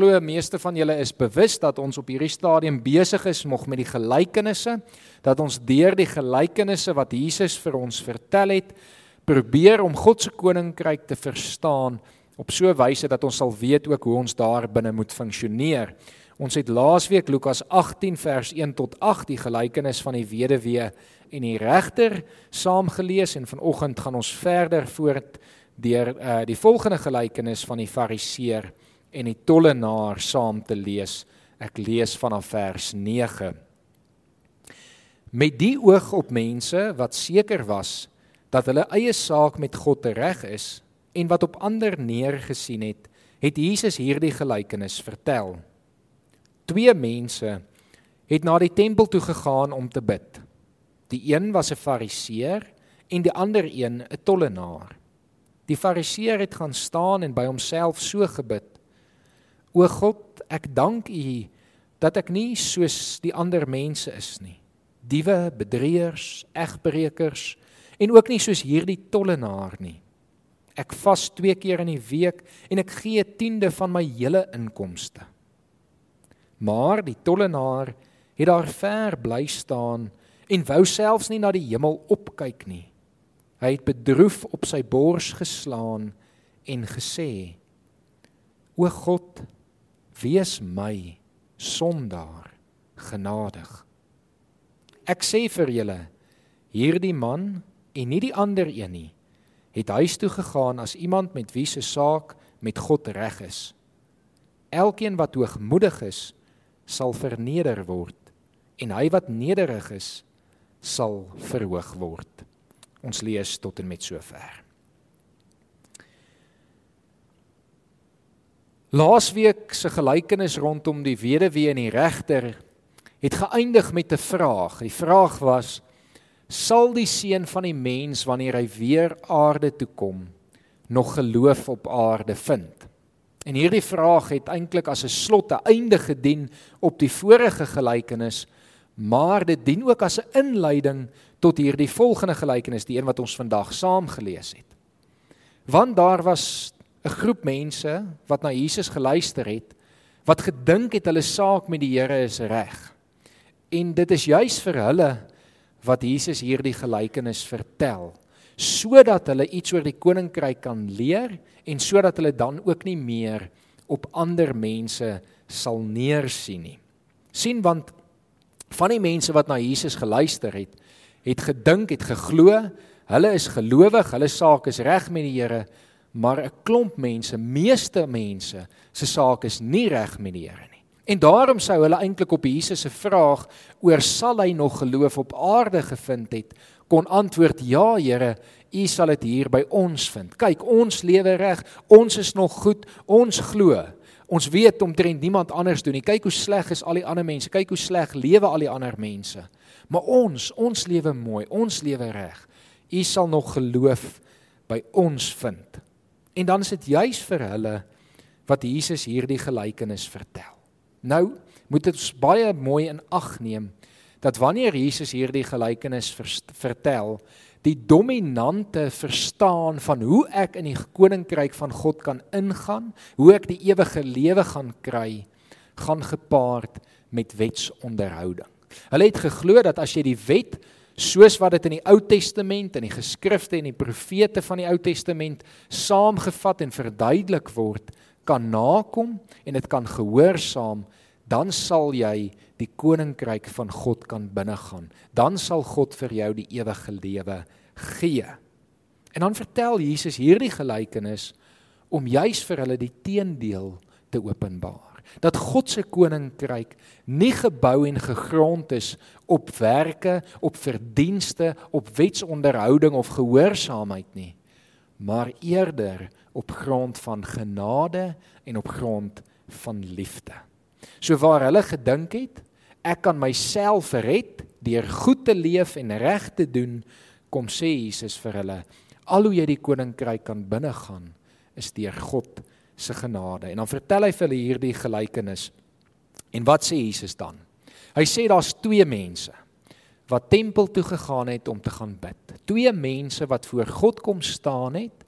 glo meeste van julle is bewus dat ons op hierdie stadium besig is nog met die gelykenisse, dat ons deur die gelykenisse wat Jesus vir ons vertel het, probeer om God se koninkryk te verstaan op so 'n wyse dat ons sal weet ook hoe ons daar binne moet funksioneer. Ons het laasweek Lukas 18 vers 1 tot 8 die gelykenis van die weduwee en die regter saam gelees en vanoggend gaan ons verder voort deur uh, die volgende gelykenis van die fariseer en die tollenaar saam te lees. Ek lees vanaf vers 9. Met die oog op mense wat seker was dat hulle eie saak met God reg is en wat op ander neergesien het, het Jesus hierdie gelykenis vertel. Twee mense het na die tempel toe gegaan om te bid. Die een was 'n fariseer en die ander een 'n tollenaar. Die fariseer het gaan staan en by homself so gebid: O God, ek dank U dat ek nie soos die ander mense is nie. Diewe, bedrieërs, egbreekers en ook nie soos hierdie tollenaar nie. Ek vas 2 keer in die week en ek gee 'n tiende van my hele inkomste. Maar die tollenaar het daar ver bly staan en wou selfs nie na die hemel opkyk nie. Hy het bedroef op sy bors geslaan en gesê: O God, wees my sondaar genadig. Ek sê vir julle, hierdie man en nie die ander een nie, het huis toe gegaan as iemand met wie se saak met God reg is. Elkeen wat hoogmoedig is, sal verneder word en hy wat nederig is, sal verhoog word. Ons lees tot en met sover. Laasweek se gelykenis rondom die weduwee en die regter het geëindig met 'n vraag. Die vraag was: Sal die seun van die mens wanneer hy weer aarde toe kom nog geloof op aarde vind? En hierdie vraag het eintlik as 'n slot 'n einde gedien op die vorige gelykenis, maar dit dien ook as 'n inleiding tot hierdie volgende gelykenis, die een wat ons vandag saam gelees het. Want daar was 'n groep mense wat na Jesus geluister het, wat gedink het hulle saak met die Here is reg. En dit is juis vir hulle wat Jesus hierdie gelykenis vertel sodat hulle iets oor die koninkryk kan leer en sodat hulle dan ook nie meer op ander mense sal neersien nie. sien want van die mense wat na Jesus geluister het, het gedink, het geglo, hulle is gelowig, hulle saak is reg met die Here, maar 'n klomp mense, meeste mense se saak is nie reg met die Here nie. En daarom sou hulle eintlik op Jesus se vraag oor sal hy nog geloof op aarde gevind het, kon antwoord ja, Here, U sal dit hier by ons vind. Kyk, ons lewe reg, ons is nog goed, ons glo. Ons weet omtrent niemand anders doen nie. Kyk hoe sleg is al die ander mense. Kyk hoe sleg lewe al die ander mense. Maar ons, ons lewe mooi, ons lewe reg. U sal nog geloof by ons vind. En dan is dit juis vir hulle wat Jesus hierdie gelykenis vertel. Nou moet ons baie mooi in ag neem dat wanneer Jesus hierdie gelykenis vertel, die dominante verstaan van hoe ek in die koninkryk van God kan ingaan, hoe ek die ewige lewe gaan kry, gaan gepaard met wetsonderhouding. Hulle het geglo dat as jy die wet soos wat dit in die Ou Testament en die geskrifte en die profete van die Ou Testament saamgevat en verduidelik word, kan nakom en dit kan gehoorsaam, dan sal jy die koninkryk van God kan binnegaan. Dan sal God vir jou die ewige lewe gee. En dan vertel Jesus hierdie gelykenis om juis vir hulle die teendeel te openbaar. Dat God se koninkryk nie gebou en gegrond is op werke, op verdienste, op wetsonderhouding of gehoorsaamheid nie, maar eerder op grond van genade en op grond van liefde. So waar hulle gedink het ek kan myself red deur goed te leef en reg te doen, kom sê Jesus vir hulle, al hoe jy die koninkryk kan binnegaan is deur God se genade. En dan vertel hy vir hulle hierdie gelykenis. En wat sê Jesus dan? Hy sê daar's twee mense wat tempel toe gegaan het om te gaan bid. Twee mense wat voor God kom staan het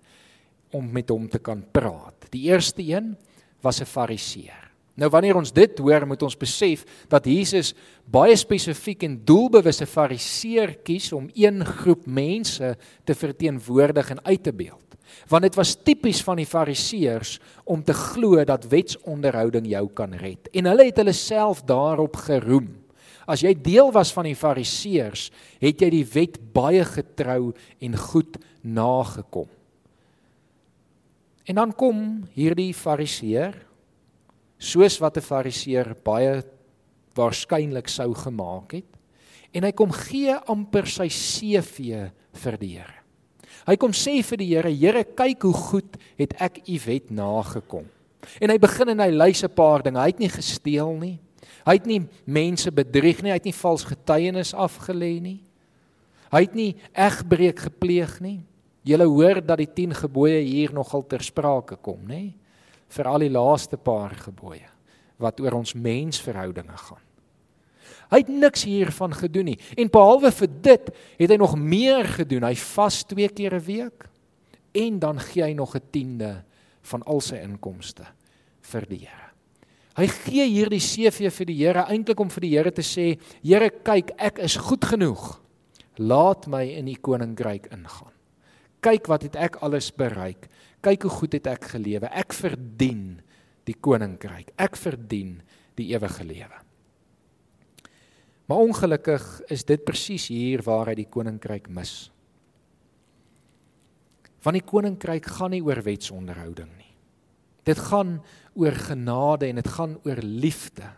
om met hom te kan praat. Die eerste een was 'n fariseer. Nou wanneer ons dit hoor, moet ons besef dat Jesus baie spesifiek en doelbewus 'n fariseer kies om een groep mense te verteenwoordig en uit te beeld. Want dit was tipies van die fariseërs om te glo dat wetsonderhouding jou kan red. En hulle het hulle self daarop geroem. As jy deel was van die fariseërs, het jy die wet baie getrou en goed nagekom. En dan kom hierdie fariseer soos wat 'n fariseer baie waarskynlik sou gemaak het en hy kom gee amper sy CV vir die Here. Hy kom sê vir die Here, Here, kyk hoe goed het ek u wet nagekom. En hy begin en hy lys 'n paar dinge. Hy het nie gesteel nie. Hy het nie mense bedrieg nie, hy het nie vals getuienis afgelê nie. Hy het nie egbreek gepleeg nie. Julle hoor dat die 10 gebooie hier nogal ter sprake kom, nê? Veral die laaste paar gebooie wat oor ons mensverhoudinge gaan. Hy het niks hiervan gedoen nie. En behalwe vir dit, het hy nog meer gedoen. Hy vas twee keer 'n week en dan gee hy nog 'n tiende van al sy inkomste vir die Here. Hy gee hierdie CV vir die Here eintlik om vir die Here te sê, Here, kyk, ek is goed genoeg. Laat my in u koninkryk ingaan kyk wat het ek alles bereik. Kyk hoe goed het ek gelewe. Ek verdien die koninkryk. Ek verdien die ewige lewe. Maar ongelukkig is dit presies hier waar hy die koninkryk mis. Want die koninkryk gaan nie oor wetsonderhouding nie. Dit gaan oor genade en dit gaan oor liefde.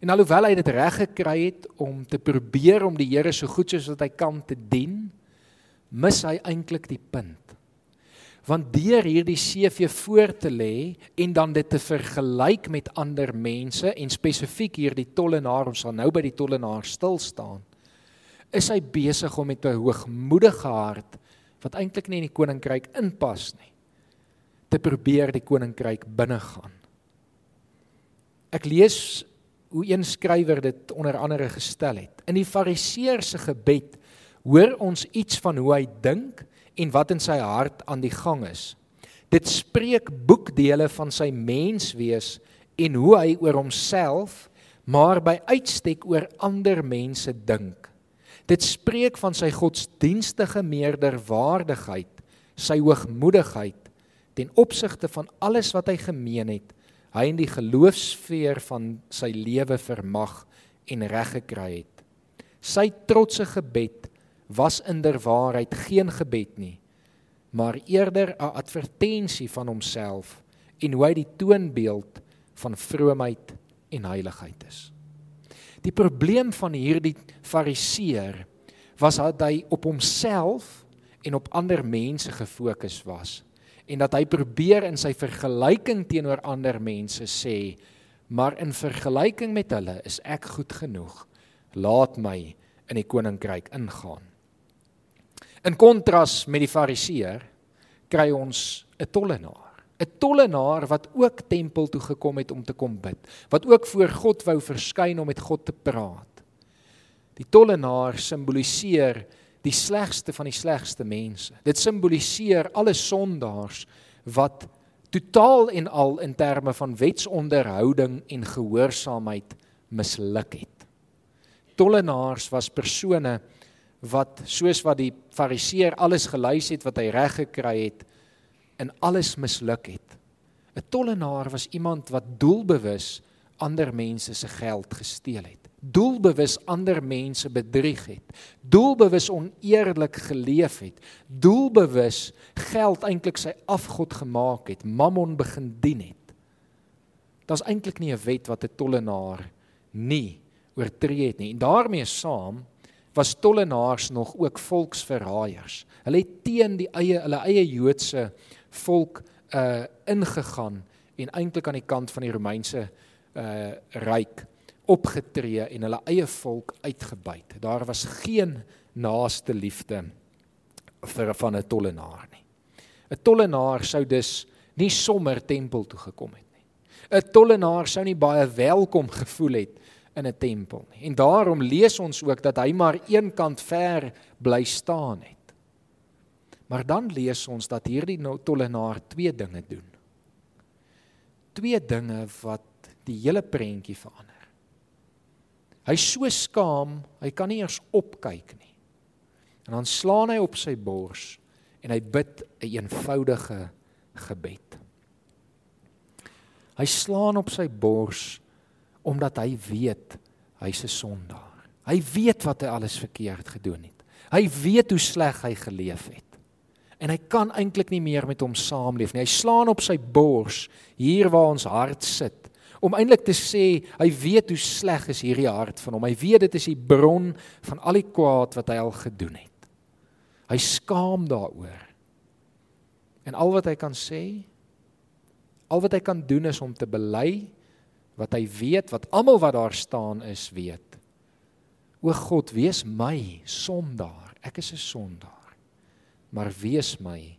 En alhoewel hy dit reg gekry het om te probeer om die Here so goed soos wat hy kan te dien, mis hy eintlik die punt. Want deur hierdie CV voor te lê en dan dit te vergelyk met ander mense en spesifiek hierdie tollenaar ons sal nou by die tollenaar stil staan, is hy besig om met 'n hoogmoedige hart wat eintlik nie in die koninkryk inpas nie te probeer die koninkryk binnegaan. Ek lees hoe een skrywer dit onder andere gestel het. In die fariseërs se gebed hoor ons iets van hoe hy dink en wat in sy hart aan die gang is. Dit spreek boekdele van sy menswees en hoe hy oor homself, maar by uitstek oor ander mense dink. Dit spreek van sy godsdienstige meerderwaardigheid, sy hoogmoedigheid ten opsigte van alles wat hy gemeen het, hy in die geloofsfeer van sy lewe vermag en reg gekry het. Sy trotse gebed was inderwaarheid geen gebed nie, maar eerder 'n advertensie van homself en hoe hy die toonbeeld van vroomheid en heiligheid is. Die probleem van hierdie fariseer was dat hy op homself en op ander mense gefokus was en dat hy probeer in sy vergelyking teenoor ander mense sê maar in vergelyking met hulle is ek goed genoeg laat my in die koninkryk ingaan In kontras met die fariseer kry ons 'n tollenaar. 'n Tollenaar wat ook tempel toe gekom het om te kom bid, wat ook voor God wou verskyn om met God te praat. Die tollenaar simboliseer die slegste van die slegste mense. Dit simboliseer alle sondaars wat totaal en al in terme van wetsonderhouding en gehoorsaamheid misluk het. Tollenaars was persone wat soos wat die fariseer alles gelys het wat hy reg gekry het in alles misluk het. 'n Tollenaar was iemand wat doelbewus ander mense se geld gesteel het. Doelbewus ander mense bedrieg het. Doelbewus oneerlik geleef het. Doelbewus geld eintlik sy afgod gemaak het, Mammon begin dien het. Daar's eintlik nie 'n wet wat 'n tollenaar nie oortree het nie. En daarmee saam was tollenaars nog ook volksverraaiers. Hulle het teen die eie hulle eie Joodse volk uh ingegaan en eintlik aan die kant van die Romeinse uh ryk opgetree en hulle eie volk uitgebuit. Daar was geen naaste liefde vir van 'n tollenaar nie. 'n Tollenaar sou dus nie sommer tempel toe gekom het nie. 'n Tollenaar sou nie baie welkom gevoel het in 'n tempel nie. En daarom lees ons ook dat hy maar een kant ver bly staan het. Maar dan lees ons dat hierdie tollenaar twee dinge doen. Twee dinge wat die hele prentjie verander. Hy's so skaam, hy kan nie eers opkyk nie. En dan slaan hy op sy bors en hy bid 'n een eenvoudige gebed. Hy slaan op sy bors omdat hy weet hy's 'n sondaar. Hy weet wat hy alles verkeerd gedoen het. Hy weet hoe sleg hy geleef het. En hy kan eintlik nie meer met hom saamleef nie. Hy slaan op sy bors hier waar ons hart sit om eintlik te sê hy weet hoe sleg is hierdie hart van hom. Hy weet dit is die bron van al die kwaad wat hy al gedoen het. Hy skaam daaroor. En al wat hy kan sê, al wat hy kan doen is om te bely wat hy weet, wat almal wat daar staan is weet. O God, wees my sondaar. Ek is 'n sondaar. Maar wees my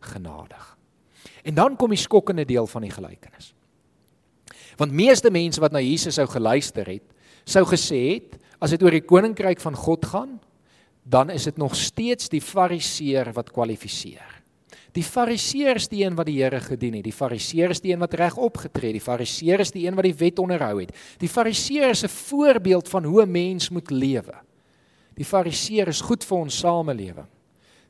genadig. En dan kom die skokkende deel van die gelykenis. Want meeste mense wat na Jesus sou geluister het, sou gesê het as dit oor die koninkryk van God gaan, dan is dit nog steeds die fariseer wat kwalifiseer. Die fariseer is die een wat die Here gedien het. Die fariseer is die een wat reg opgetree het. Die fariseer is die een wat die wet onderhou het. Die fariseer is 'n voorbeeld van hoe 'n mens moet lewe. Die fariseer is goed vir ons samelewing.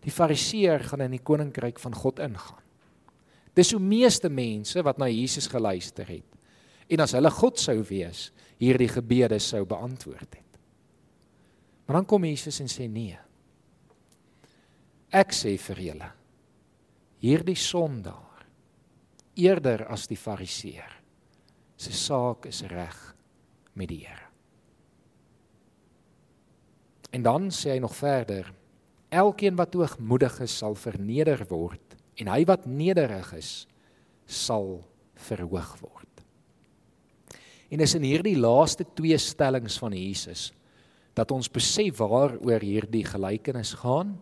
Die fariseer gaan in die koninkryk van God ingaan. Dis hoe meeste mense wat na Jesus geluister het en as hulle God sou wees, hierdie gebede sou beantwoord het. Maar dan kom Jesus en sê nee. Ek sê vir julle hierdie sondaar eerder as die fariseer se saak is reg met die Here. En dan sê hy nog verder elkeen wat hoogmoedig is sal verneder word en hy wat nederig is sal verhoog word. En is in hierdie laaste twee stellings van Jesus dat ons besef waaroor hierdie gelykenis gaan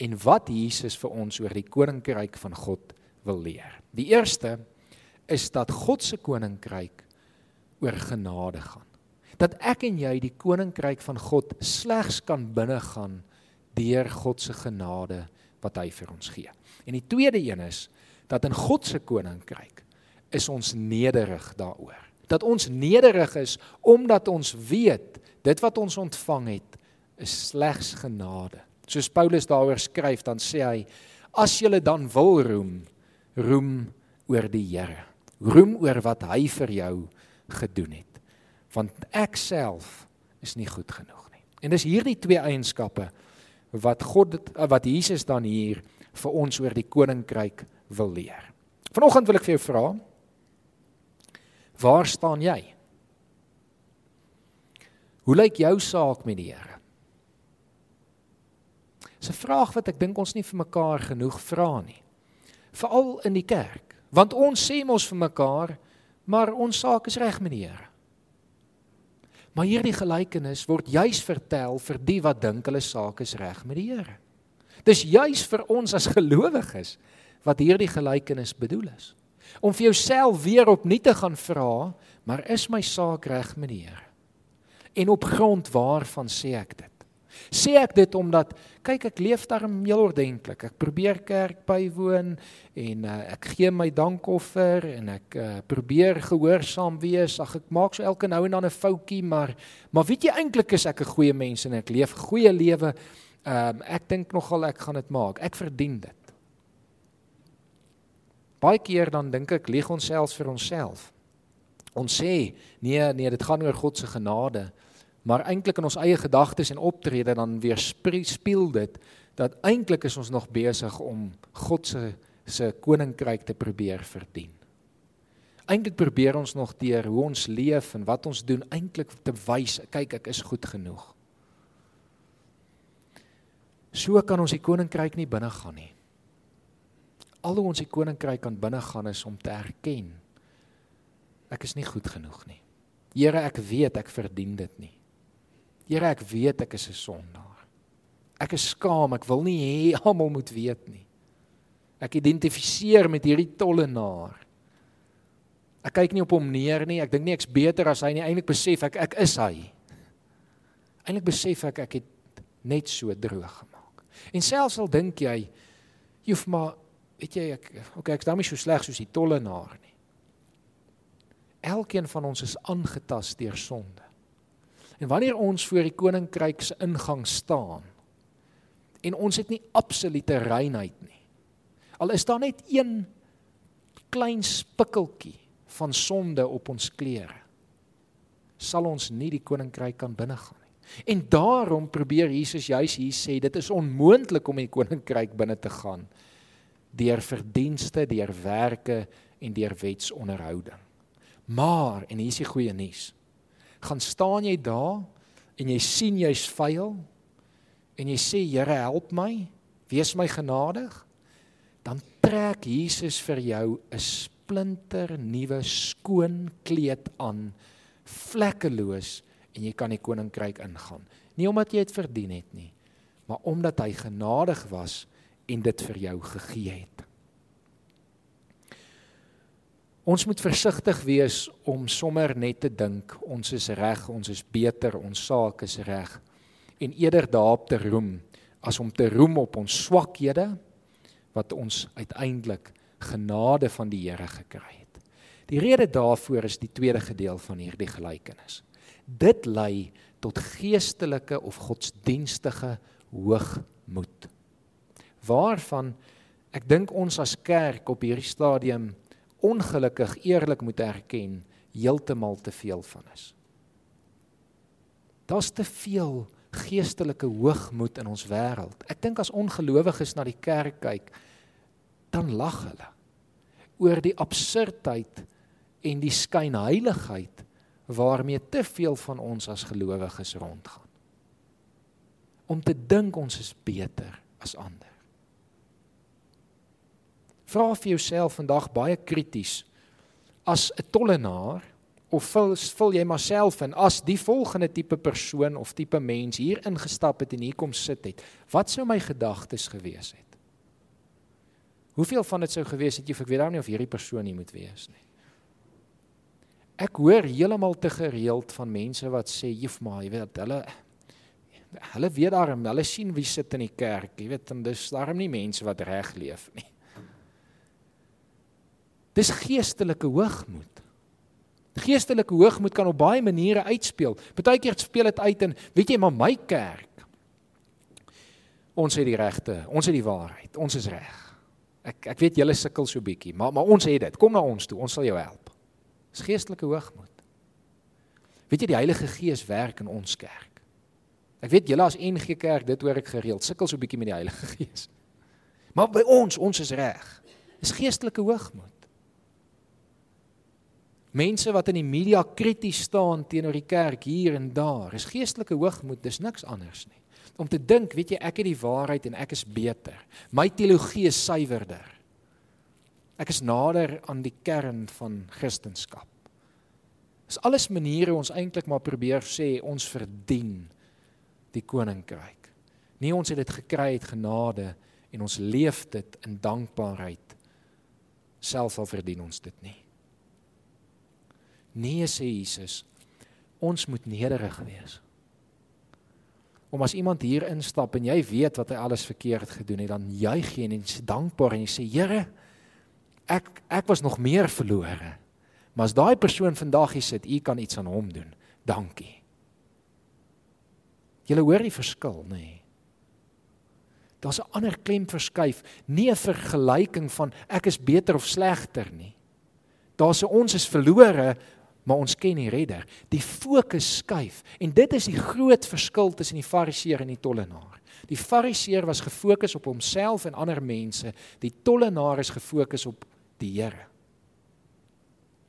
en wat Jesus vir ons oor die koninkryk van God wil leer. Die eerste is dat God se koninkryk oor genade gaan. Dat ek en jy die koninkryk van God slegs kan binnegaan deur God se genade wat hy vir ons gee. En die tweede een is dat in God se koninkryk is ons nederig daaroor. Dat ons nederig is omdat ons weet dit wat ons ontvang het is slegs genade soos Paulus daaroor skryf, dan sê hy: "As julle dan wil roem, roem oor die Here. Roem oor wat hy vir jou gedoen het. Want ek self is nie goed genoeg nie." En dis hierdie twee eienskappe wat God wat Jesus dan hier vir ons oor die koninkryk wil leer. Vanoggend wil ek vir jou vra: Waar staan jy? Hoe lyk jou saak met die Here? 'n vraag wat ek dink ons nie vir mekaar genoeg vra nie. Veral in die kerk, want ons sê mos vir mekaar, maar ons saak is reg met die Here. Maar hierdie gelykenis word juis vertel vir die wat dink hulle saak is reg met die Here. Dis juis vir ons as gelowiges wat hierdie gelykenis bedoel is. Om vir jouself weer opnuut te gaan vra, maar is my saak reg met die Here? En op grond waarvan sê ek dit? Sê ek dit omdat kyk ek leef daarom heel ordentlik. Ek probeer kerk bywoon en uh, ek gee my dankoffer en ek uh, probeer gehoorsaam wees. Ag ek maak so elke nou en dan 'n foutjie, maar maar weet jy eintlik is ek 'n goeie mens en ek leef goeie lewe. Ehm um, ek dink nogal ek gaan dit maak. Ek verdien dit. Baie keer dan dink ek lieg ons selfs vir onsself. Ons sê nee nee, dit gaan oor God se genade maar eintlik in ons eie gedagtes en optrede dan weer speel dit dat eintlik is ons nog besig om God se se koninkryk te probeer verdien. Eintlik probeer ons nog deur hoe ons leef en wat ons doen eintlik te wys, kyk ek is goed genoeg. So kan ons die koninkryk nie binne gaan nie. Al hoe ons die koninkryk kan binne gaan is om te erken ek is nie goed genoeg nie. Here, ek weet ek verdien dit nie. Here, ek weet ek is 'n sondaar. Ek is skaam, ek wil nie hê almal moet weet nie. Ek identifiseer met hierdie tollenaar. Ek kyk nie op hom neer nie. Ek dink nie ek's beter as hy nie. Eintlik besef ek ek is hy. Eintlik besef ek ek het net so droog gemaak. En selfs al dink jy jy hoef maar weet jy ek okay, ek's daarmee so sleg soos die tollenaar nie. Elkeen van ons is aangetast deur sonde. En wanneer ons voor die koninkryk se ingang staan en ons het nie absolute reinheid nie. Al is daar net een klein spikkeltjie van sonde op ons klere, sal ons nie die koninkryk kan binnegaan nie. En daarom probeer Jesus juis hier sê dit is onmoontlik om in die koninkryk binne te gaan deur verdienste, deur werke en deur wetsonderhouding. Maar en hier is die goeie nuus gaan staan jy daar en jy sien jy's vuil en jy sê Here help my, wees my genadig, dan trek Jesus vir jou 'n splinter nuwe skoon kleed aan, vlekkeloos en jy kan die koninkryk ingaan. Nie omdat jy dit verdien het nie, maar omdat hy genadig was en dit vir jou gegee het. Ons moet versigtig wees om sommer net te dink ons is reg, ons is beter, ons saak is reg en eerder daarop te roem as om te roem op ons swakhede wat ons uiteindelik genade van die Here gekry het. Die rede daarvoor is die tweede gedeelte van hierdie gelykenis. Dit lei tot geestelike of godsdienstige hoogmoed. Waarvan ek dink ons as kerk op hierdie stadium ongelukkig eerlik moet erken heeltemal te veel van is. Daar's te veel geestelike hoogmoed in ons wêreld. Ek dink as ongelowiges na die kerk kyk, dan lag hulle oor die absurditeit en die skynheiligheid waarmee te veel van ons as gelowiges rondgaan. Om te dink ons is beter as ander. Vra vir jouself vandag baie krities as 'n tollenaar of vul, vul jy myself in as die volgende tipe persoon of tipe mens hier ingestap het en hier kom sit het, wat sou my gedagtes gewees het? Hoeveel van dit sou gewees het jy ek weet nou nie of hierdie persoon hier moet wees nie. Ek hoor heeltemal te gereeld van mense wat sê juf maar jy weet hulle hulle weet daarom hulle sien wie sit in die kerk jy weet en dis daarom nie mense wat reg leef nie Dis geestelike hoogmoed. Geestelike hoogmoed kan op baie maniere uitspeel. Partykeer speel dit uit in, weet jy, maar my kerk. Ons het die regte, ons het die waarheid, ons is reg. Ek ek weet julle sukkel so bietjie, maar maar ons het dit. Kom na ons toe, ons sal jou help. Dis geestelike hoogmoed. Weet jy die Heilige Gees werk in ons kerk. Ek weet julle as NG Kerk, dit hoor ek gereeld, sukkel so bietjie met die Heilige Gees. Maar by ons, ons is reg. Dis geestelike hoogmoed. Mense wat in die media krities staan teenoor die kerk hier en daar, is geestelike hoogmoed, dis niks anders nie. Om te dink, weet jy, ek het die waarheid en ek is beter. My teologie is suiwerder. Ek is nader aan die kern van Christendom. Dis alles maniere ons eintlik maar probeer sê ons verdien die koninkryk. Nie ons het dit gekry uit genade en ons leef dit in dankbaarheid. Selfs al verdien ons dit nie. Nee sê Jesus. Ons moet nederig wees. Om as iemand hier instap en jy weet wat hy alles verkeerd gedoen het, dan juig jy en jy is dankbaar en jy sê Here, ek ek was nog meer verlore. Maar as daai persoon vandag hier sit, u kan iets aan hom doen. Dankie. Jy hoor die verskil, nê? Nee. Daar's 'n ander klem verskuif, nie 'n vergelyking van ek is beter of slegter nie. Daar's 'n ons is verlore, maar ons ken die redder. Die fokus skuif en dit is die groot verskil tussen die fariseer en die tollenaar. Die fariseer was gefokus op homself en ander mense, die tollenaar is gefokus op die Here.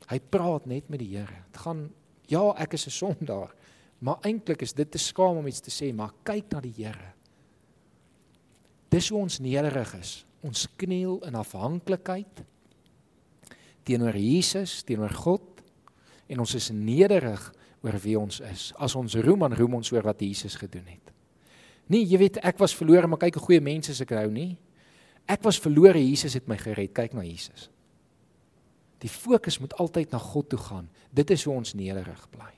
Hy praat net met die Here. Dit gaan ja, ek is 'n sondaar, maar eintlik is dit te skaam om iets te sê, maar kyk na die Here. Dis hoe ons nederig is. Ons kniel in afhanklikheid teenoor Jesus, teenoor God en ons is nederig oor wie ons is. As ons roem, dan roem ons oor wat Jesus gedoen het. Nee, jy weet, ek was verlore, maar kyk hoe goeie mense is ek nou nie. Ek was verlore, Jesus het my gered. Kyk na Jesus. Die fokus moet altyd na God toe gaan. Dit is hoe ons nederig bly.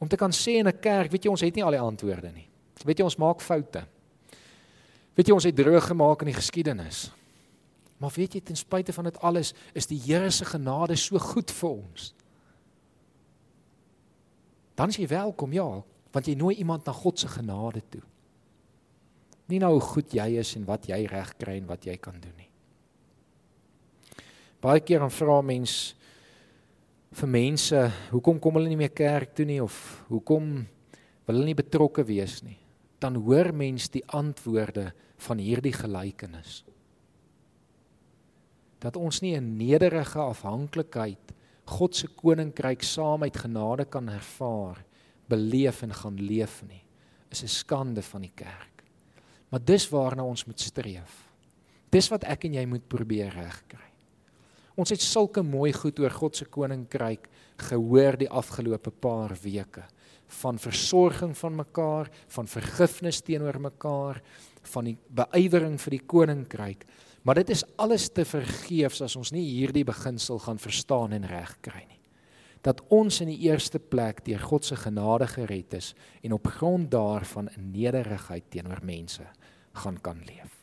Om te kan sê in 'n kerk, weet jy, ons het nie al die antwoorde nie. Weet jy, ons maak foute. Weet jy, ons het droog gemaak in die geskiedenis. Maar weet jy ten spyte van dit alles is die Here se genade so goed vir ons. Dan is jy welkom, ja, want jy nooi iemand na God se genade toe. Nie nou hoe goed jy is en wat jy reg kry en wat jy kan doen nie. Baie keer dan vra mense vir mense, hoekom kom hulle nie meer kerk toe nie of hoekom wil hulle nie betrokke wees nie? Dan hoor mens die antwoorde van hierdie gelykenis. Dat ons nie 'n nederige afhanklikheid God se koninkryk saam met genade kan ervaar, beleef en gaan leef nie, is 'n skande van die kerk. Maar dis waarna ons moet streef. Dis wat ek en jy moet probeer regkry. Ons het sulke mooi goed oor God se koninkryk gehoor die afgelope paar weke van versorging van mekaar, van vergifnis teenoor mekaar, van die beywering vir die koninkryk. Maar dit is alles te vergeefs as ons nie hierdie beginsel gaan verstaan en regkry nie. Dat ons in die eerste plek deur God se genade gered is en op grond daarvan in nederigheid teenoor mense gaan kan leef.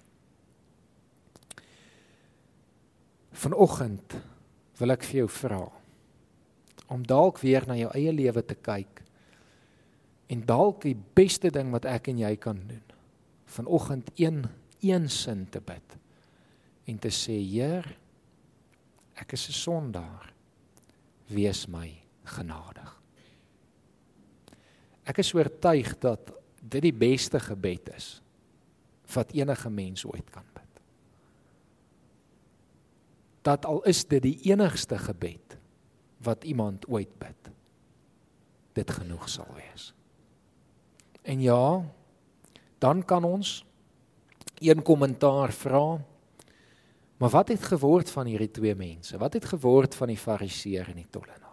Vanoggend wil ek vir jou vra om dalk weer na jou eie lewe te kyk en dalk die beste ding wat ek en jy kan doen. Vanoggend een een sin te bid en te sê Heer, ek is 'n sondaar. Wees my genadig. Ek is oortuig dat dit die beste gebed is wat enige mens ooit kan bid dat al is dit die enigste gebed wat iemand ooit bid dit genoeg sal wees. En ja, dan kan ons een kommentaar vra. Maar wat het geword van hierdie twee mense? Wat het geword van die fariseer en die tollenaar?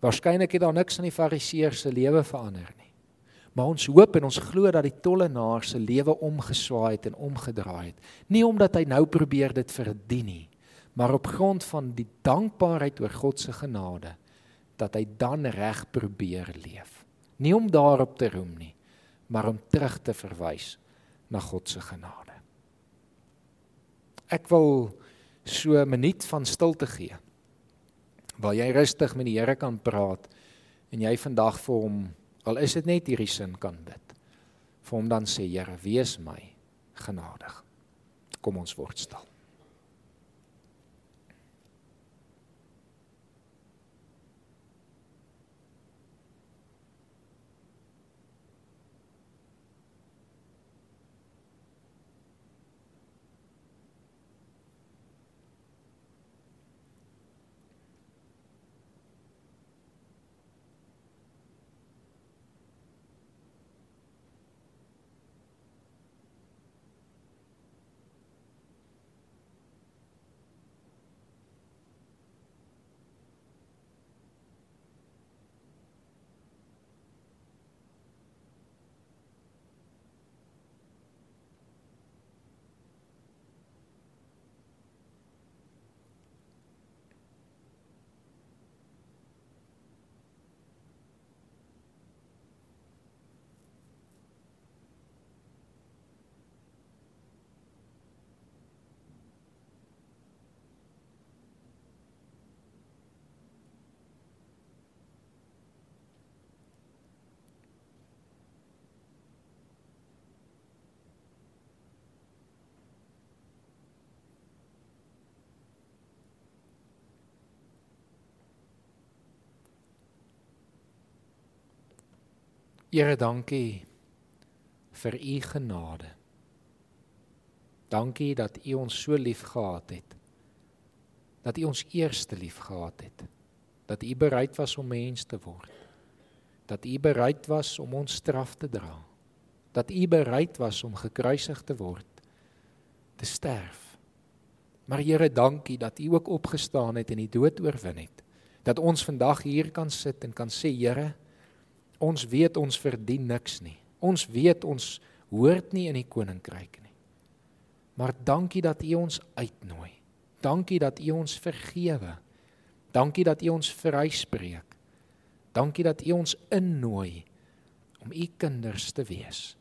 Waarskynlik het daar niks aan die fariseer se lewe verander nie. Maar ons hoop en ons glo dat die tollenaar se lewe omgeswaai het en omgedraai het, nie omdat hy nou probeer dit verdien nie, maar op grond van die dankbaarheid oor God se genade dat hy dan reg probeer leef. Nie om daarop te roem nie, maar om terug te verwys na God se genade. Ek wil so 'n minuut van stilte gee. Waar jy rustig met die Here kan praat en jy vandag vir hom al is dit net hierdie sin kan bid. Vir hom dan sê Here, wees my genadig. Kom ons word stil. Here, dankie vir u genade. Dankie dat u ons so lief gehad het. Dat u ons eerste lief gehad het. Dat u bereid was om mens te word. Dat u bereid was om ons straf te dra. Dat u bereid was om gekruisig te word, te sterf. Maar Here, dankie dat u ook opgestaan het en die dood oorwin het. Dat ons vandag hier kan sit en kan sê, Here, ons weet ons verdien niks nie. Ons weet ons hoort nie in die koninkryk nie. Maar dankie dat U ons uitnooi. Dankie dat U ons vergewe. Dankie dat U ons vryspreek. Dankie dat U ons innooi om U kinders te wees.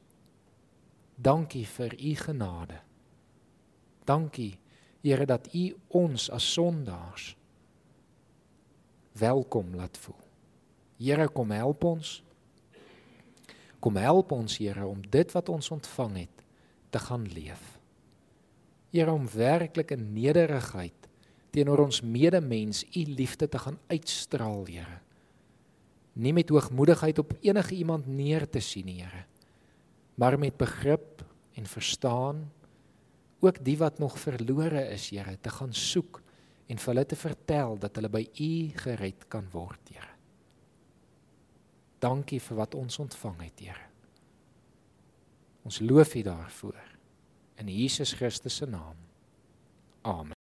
Dankie vir U genade. Dankie Here dat U ons as sondaars welkom laat voel. Here kom help ons. Kom help ons Here om dit wat ons ontvang het te gaan leef. Here om werklik in nederigheid teenoor ons medemens u liefde te gaan uitstraal, Here. Nie met hoogmoedigheid op enige iemand neer te sien, Here, maar met begrip en verstaan ook die wat nog verlore is, Here, te gaan soek en vir hulle te vertel dat hulle by U gered kan word, Here. Dankie vir wat ons ontvang het, Here. Ons loof U daarvoor in Jesus Christus se naam. Amen.